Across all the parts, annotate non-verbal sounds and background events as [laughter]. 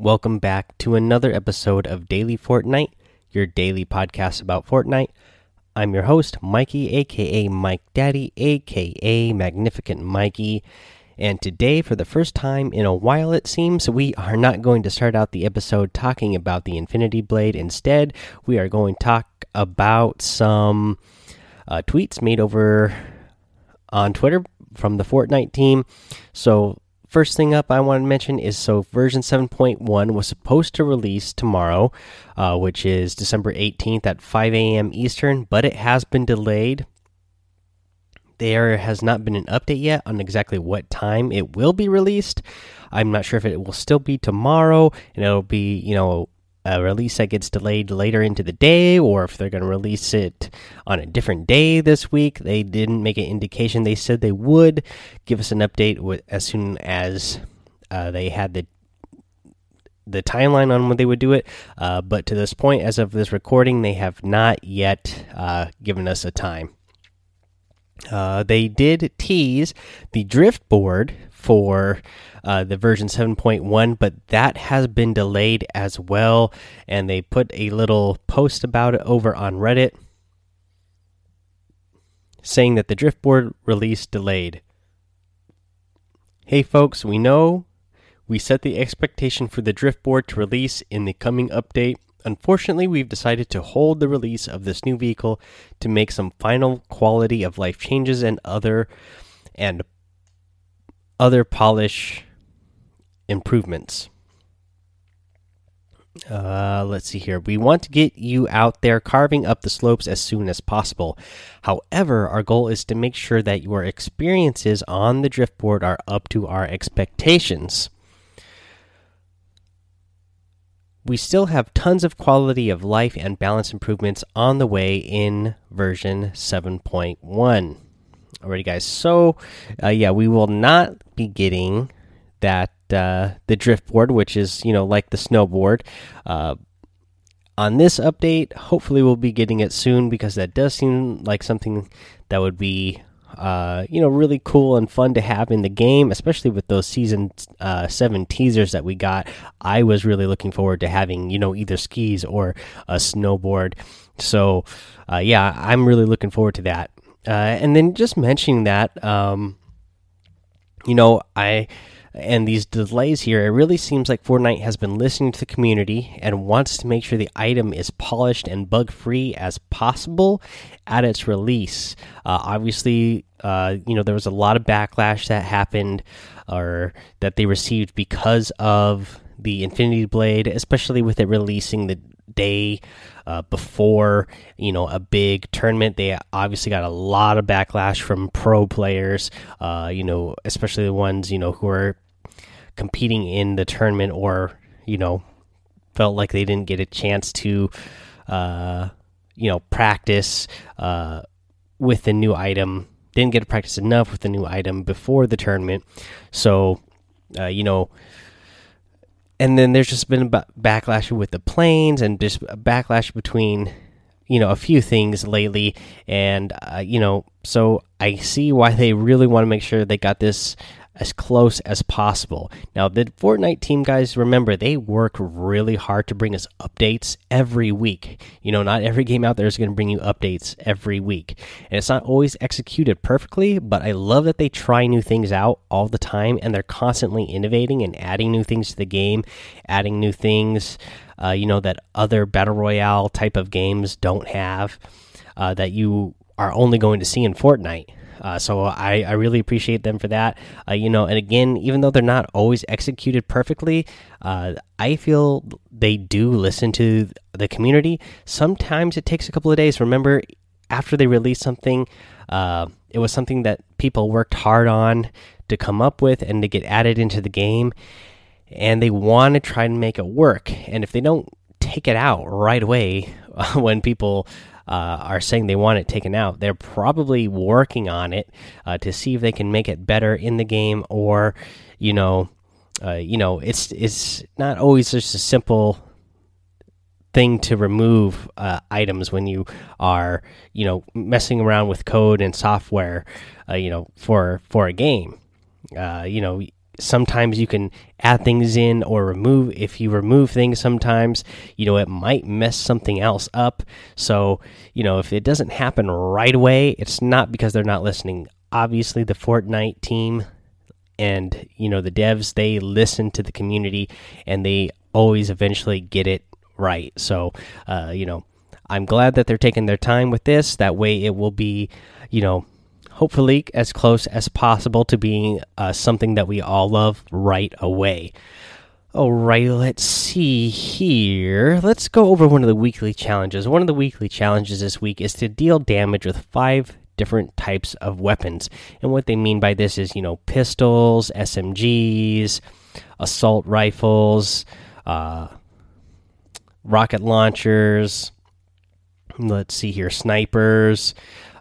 Welcome back to another episode of Daily Fortnite, your daily podcast about Fortnite. I'm your host, Mikey, aka Mike Daddy, aka Magnificent Mikey. And today, for the first time in a while, it seems, we are not going to start out the episode talking about the Infinity Blade. Instead, we are going to talk about some uh, tweets made over on Twitter from the Fortnite team. So, first thing up I want to mention is so version 7.1 was supposed to release tomorrow, uh, which is December 18th at 5 a.m. Eastern, but it has been delayed. There has not been an update yet on exactly what time it will be released. I'm not sure if it will still be tomorrow and it'll be, you know, a release that gets delayed later into the day or if they're going to release it on a different day this week. They didn't make an indication. They said they would give us an update with, as soon as uh, they had the the timeline on when they would do it. Uh, but to this point, as of this recording, they have not yet uh, given us a time. Uh, they did tease the drift board for uh, the version 7.1, but that has been delayed as well. And they put a little post about it over on Reddit saying that the Driftboard release delayed. Hey, folks, we know we set the expectation for the Driftboard to release in the coming update. Unfortunately, we've decided to hold the release of this new vehicle to make some final quality of life changes and other and other polish improvements. Uh, let's see here. We want to get you out there carving up the slopes as soon as possible. However, our goal is to make sure that your experiences on the driftboard are up to our expectations. We still have tons of quality of life and balance improvements on the way in version 7.1. Alrighty, guys. So, uh, yeah, we will not be getting that uh, the driftboard, which is you know like the snowboard. Uh, on this update, hopefully we'll be getting it soon because that does seem like something that would be uh, you know really cool and fun to have in the game, especially with those season uh, seven teasers that we got. I was really looking forward to having you know either skis or a snowboard. So uh, yeah, I'm really looking forward to that. Uh, and then just mentioning that, um, you know, I and these delays here, it really seems like Fortnite has been listening to the community and wants to make sure the item is polished and bug free as possible at its release. Uh, obviously, uh, you know, there was a lot of backlash that happened or that they received because of the Infinity Blade, especially with it releasing the day uh, before you know a big tournament. They obviously got a lot of backlash from pro players, uh, you know, especially the ones you know who are competing in the tournament or you know felt like they didn't get a chance to uh, you know practice uh, with the new item didn't get to practice enough with the new item before the tournament so uh, you know and then there's just been a backlash with the planes and just a backlash between you know a few things lately. And uh, you know so i see why they really want to make sure they got this as close as possible. Now, the Fortnite team guys, remember, they work really hard to bring us updates every week. You know, not every game out there is going to bring you updates every week. And it's not always executed perfectly, but I love that they try new things out all the time and they're constantly innovating and adding new things to the game, adding new things, uh, you know, that other Battle Royale type of games don't have, uh, that you are only going to see in Fortnite. Uh, so I, I really appreciate them for that. Uh, you know, and again, even though they're not always executed perfectly, uh, I feel they do listen to the community. Sometimes it takes a couple of days. Remember, after they release something, uh, it was something that people worked hard on to come up with and to get added into the game, and they want to try and make it work. And if they don't take it out right away [laughs] when people uh, are saying they want it taken out. They're probably working on it uh, to see if they can make it better in the game, or you know, uh, you know, it's it's not always just a simple thing to remove uh, items when you are you know messing around with code and software, uh, you know, for for a game. Uh, you know, sometimes you can add things in or remove if you remove things sometimes you know it might mess something else up. So you know if it doesn't happen right away it's not because they're not listening. Obviously the Fortnite team and you know the devs they listen to the community and they always eventually get it right. So uh, you know i'm glad that they're taking their time with this. That way it will be you know hopefully as close as possible to being uh, something that we all love right away. All right, let's see here. Let's go over one of the weekly challenges. One of the weekly challenges this week is to deal damage with five different types of weapons. And what they mean by this is, you know, pistols, SMGs, assault rifles, uh, rocket launchers. Let's see here, snipers,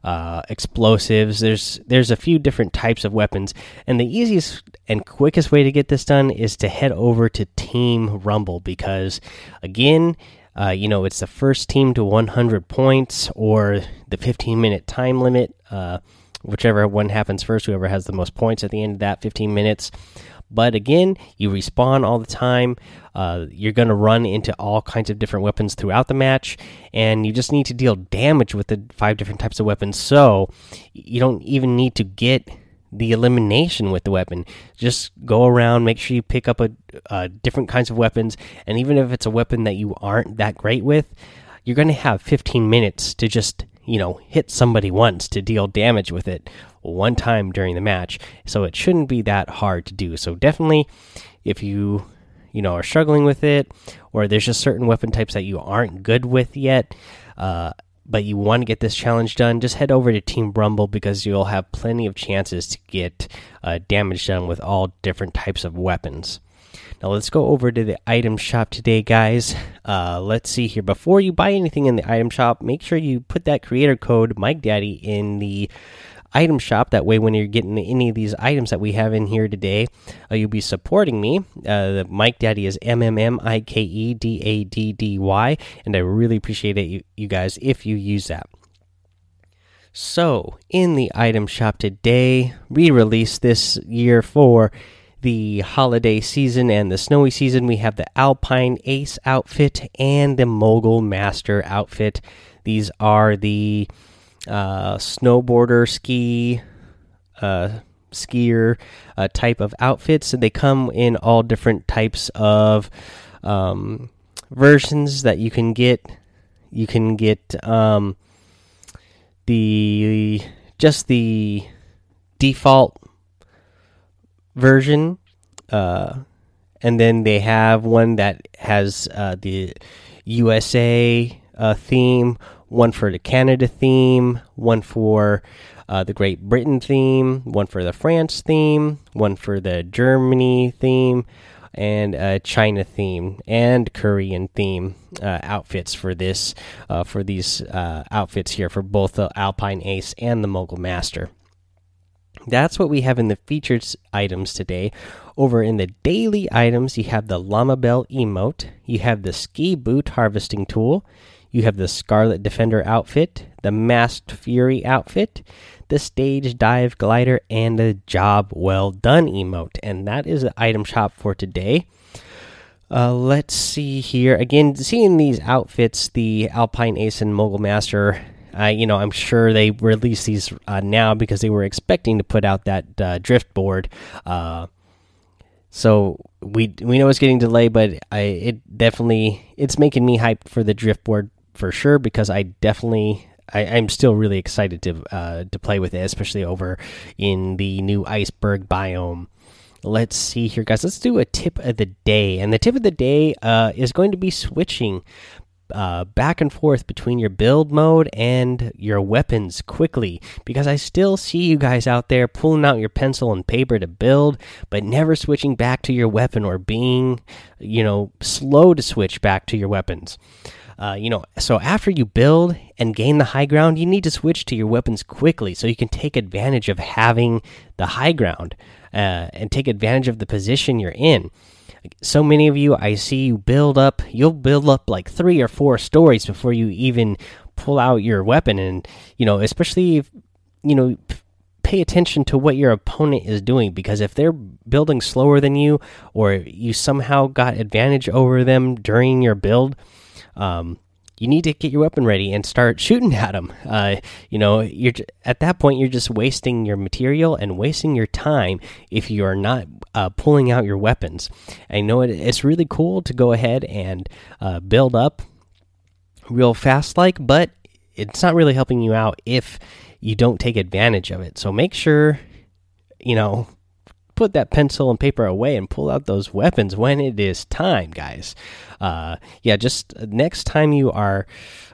uh, explosives. There's there's a few different types of weapons, and the easiest and quickest way to get this done is to head over to Team Rumble because, again, uh, you know it's the first team to 100 points or the 15 minute time limit. Uh, whichever one happens first, whoever has the most points at the end of that 15 minutes. But again, you respawn all the time. Uh, you're going to run into all kinds of different weapons throughout the match, and you just need to deal damage with the five different types of weapons. So you don't even need to get the elimination with the weapon. Just go around, make sure you pick up a, a different kinds of weapons, and even if it's a weapon that you aren't that great with, you're going to have 15 minutes to just you know hit somebody once to deal damage with it one time during the match. So it shouldn't be that hard to do. So definitely, if you you know are struggling with it, or there's just certain weapon types that you aren't good with yet, uh, but you want to get this challenge done, just head over to Team Rumble because you'll have plenty of chances to get uh, damage done with all different types of weapons. Now let's go over to the item shop today, guys. Uh, let's see here. Before you buy anything in the item shop, make sure you put that creator code Mike Daddy in the item shop. That way, when you're getting any of these items that we have in here today, uh, you'll be supporting me. Uh, Mike Daddy is M M M I K E D A D D Y, and I really appreciate it, you, you guys, if you use that. So, in the item shop today, re released this year for the holiday season and the snowy season, we have the Alpine Ace outfit and the Mogul Master outfit. These are the uh, snowboarder, ski, uh, skier uh, type of outfits. And they come in all different types of um, versions that you can get. You can get um, the just the default version, uh, and then they have one that has uh, the USA uh, theme one for the Canada theme, one for uh, the Great Britain theme, one for the France theme, one for the Germany theme, and a China theme and Korean theme uh, outfits for this uh, for these uh, outfits here for both the Alpine Ace and the Mogul Master. That's what we have in the featured items today. Over in the daily items, you have the Llama Bell emote, you have the Ski Boot harvesting tool, you have the Scarlet Defender outfit, the Masked Fury outfit, the Stage Dive Glider, and the Job Well Done emote. And that is the item shop for today. Uh, let's see here. Again, seeing these outfits, the Alpine Ace and Mogul Master, uh, you know, I'm sure they release these uh, now because they were expecting to put out that uh, drift board. Uh, so we we know it's getting delayed, but I it definitely it's making me hyped for the drift board for sure because I definitely I, am still really excited to uh, to play with it, especially over in the new iceberg biome. Let's see here, guys. Let's do a tip of the day, and the tip of the day uh, is going to be switching uh, back and forth between your build mode and your weapons quickly because I still see you guys out there pulling out your pencil and paper to build, but never switching back to your weapon or being, you know, slow to switch back to your weapons. Uh, you know, so after you build and gain the high ground, you need to switch to your weapons quickly so you can take advantage of having the high ground uh, and take advantage of the position you're in. So many of you, I see you build up, you'll build up like three or four stories before you even pull out your weapon. And, you know, especially if, you know, pay attention to what your opponent is doing because if they're building slower than you or you somehow got advantage over them during your build um, you need to get your weapon ready and start shooting at them. Uh, you know, you're at that point you're just wasting your material and wasting your time if you are not uh, pulling out your weapons. I know it, it's really cool to go ahead and uh, build up real fast, like, but it's not really helping you out if you don't take advantage of it. So make sure, you know, put that pencil and paper away and pull out those weapons when it is time, guys. Uh, yeah, just next time you are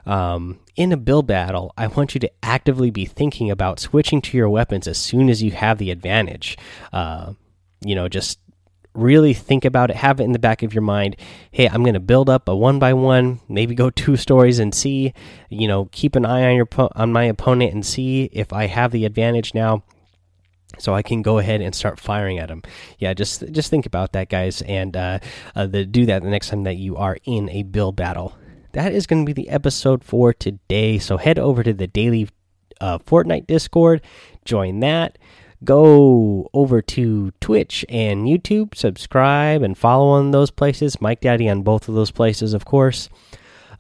um, in a build battle, I want you to actively be thinking about switching to your weapons as soon as you have the advantage. Uh, you know, just really think about it have it in the back of your mind hey i'm going to build up a one by one maybe go [laughs] two stories and see you know keep an eye on your on my opponent and see if i have the advantage now so I can go ahead and start firing at them. Yeah, just just think about that, guys, and uh, uh, the, do that the next time that you are in a build battle. That is going to be the episode for today. So head over to the daily uh, Fortnite Discord, join that. Go over to Twitch and YouTube, subscribe and follow on those places. Mike Daddy on both of those places, of course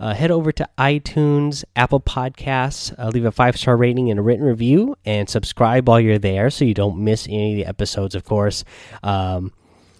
uh, head over to iTunes, Apple Podcasts, uh, leave a five star rating and a written review, and subscribe while you're there so you don't miss any of the episodes, of course. Um,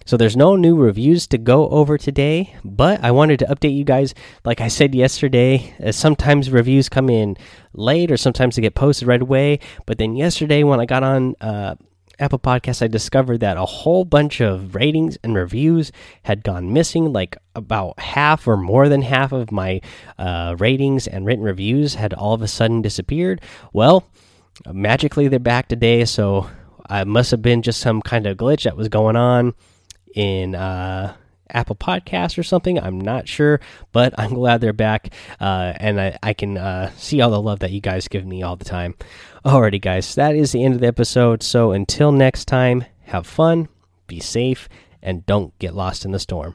so there's no new reviews to go over today, but I wanted to update you guys. Like I said yesterday, uh, sometimes reviews come in late or sometimes they get posted right away. But then yesterday, when I got on uh, Apple Podcasts, I discovered that a whole bunch of ratings and reviews had gone missing. Like about half or more than half of my uh, ratings and written reviews had all of a sudden disappeared. Well, magically they're back today, so I must have been just some kind of glitch that was going on in uh, Apple Podcast or something. I'm not sure, but [laughs] I'm glad they're back, uh, and I, I can uh, see all the love that you guys give me all the time. Alrighty, guys, that is the end of the episode. So until next time, have fun, be safe, and don't get lost in the storm.